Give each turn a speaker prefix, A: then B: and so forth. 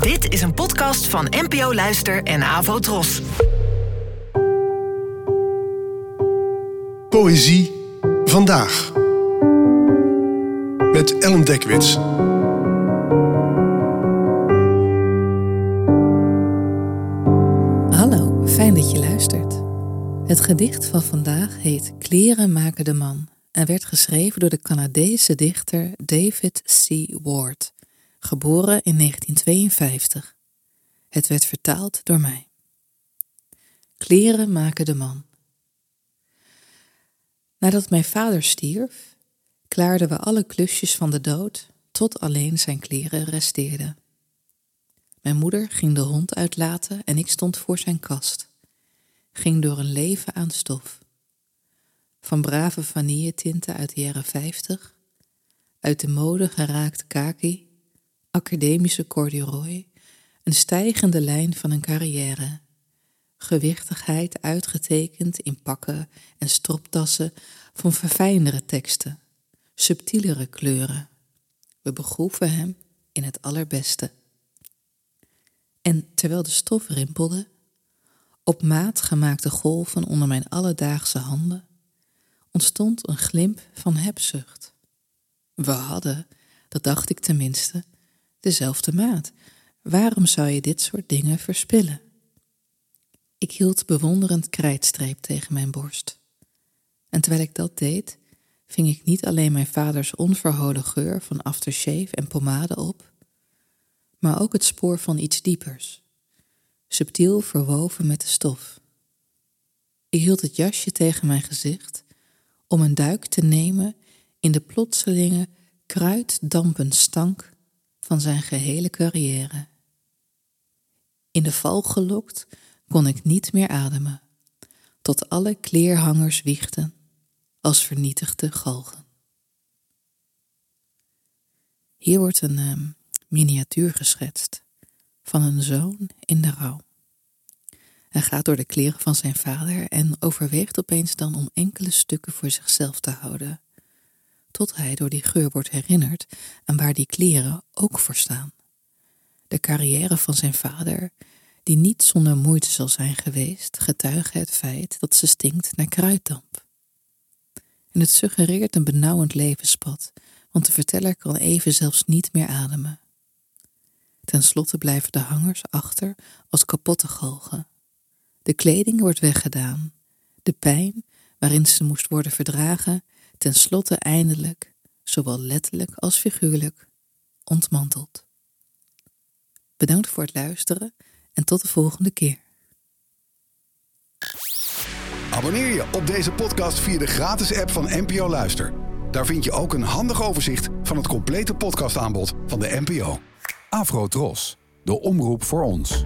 A: Dit is een podcast van NPO Luister en Avo Tros.
B: Poëzie vandaag. Met Ellen Dekwits.
C: Hallo, fijn dat je luistert. Het gedicht van vandaag heet Kleren maken de man en werd geschreven door de Canadese dichter David C. Ward, geboren in 1952. Het werd vertaald door mij. Kleren maken de man. Nadat mijn vader stierf, klaarden we alle klusjes van de dood tot alleen zijn kleren resteerden. Mijn moeder ging de hond uitlaten en ik stond voor zijn kast. Ging door een leven aan stof. Van brave vanilletinten uit de jaren 50, uit de mode geraakt kaki, academische corduroy, een stijgende lijn van een carrière, gewichtigheid uitgetekend in pakken en stroptassen van verfijndere teksten, subtielere kleuren. We begroeven hem in het allerbeste. En terwijl de stof rimpelde, op maat gemaakte golven onder mijn alledaagse handen, ontstond een glimp van hebzucht. We hadden, dat dacht ik tenminste, dezelfde maat. Waarom zou je dit soort dingen verspillen? Ik hield bewonderend krijtstreep tegen mijn borst. En terwijl ik dat deed, ving ik niet alleen mijn vaders onverholen geur van aftershave en pomade op, maar ook het spoor van iets diepers, subtiel verwoven met de stof. Ik hield het jasje tegen mijn gezicht om een duik te nemen in de plotselinge kruiddampend stank van zijn gehele carrière. In de val gelokt kon ik niet meer ademen, tot alle kleerhangers wiegden als vernietigde galgen. Hier wordt een uh, miniatuur geschetst van een zoon in de rouw. Hij gaat door de kleren van zijn vader en overweegt opeens dan om enkele stukken voor zichzelf te houden, tot hij door die geur wordt herinnerd aan waar die kleren ook voor staan. De carrière van zijn vader, die niet zonder moeite zal zijn geweest, getuige het feit dat ze stinkt naar kruiddamp. En het suggereert een benauwend levenspad, want de verteller kan even zelfs niet meer ademen. Ten slotte blijven de hangers achter als kapotte galgen. De kleding wordt weggedaan. De pijn, waarin ze moest worden verdragen, ten slotte eindelijk, zowel letterlijk als figuurlijk, ontmanteld. Bedankt voor het luisteren en tot de volgende keer.
D: Abonneer je op deze podcast via de gratis app van NPO Luister. Daar vind je ook een handig overzicht van het complete podcastaanbod van de NPO. Afro Tros, de omroep voor ons.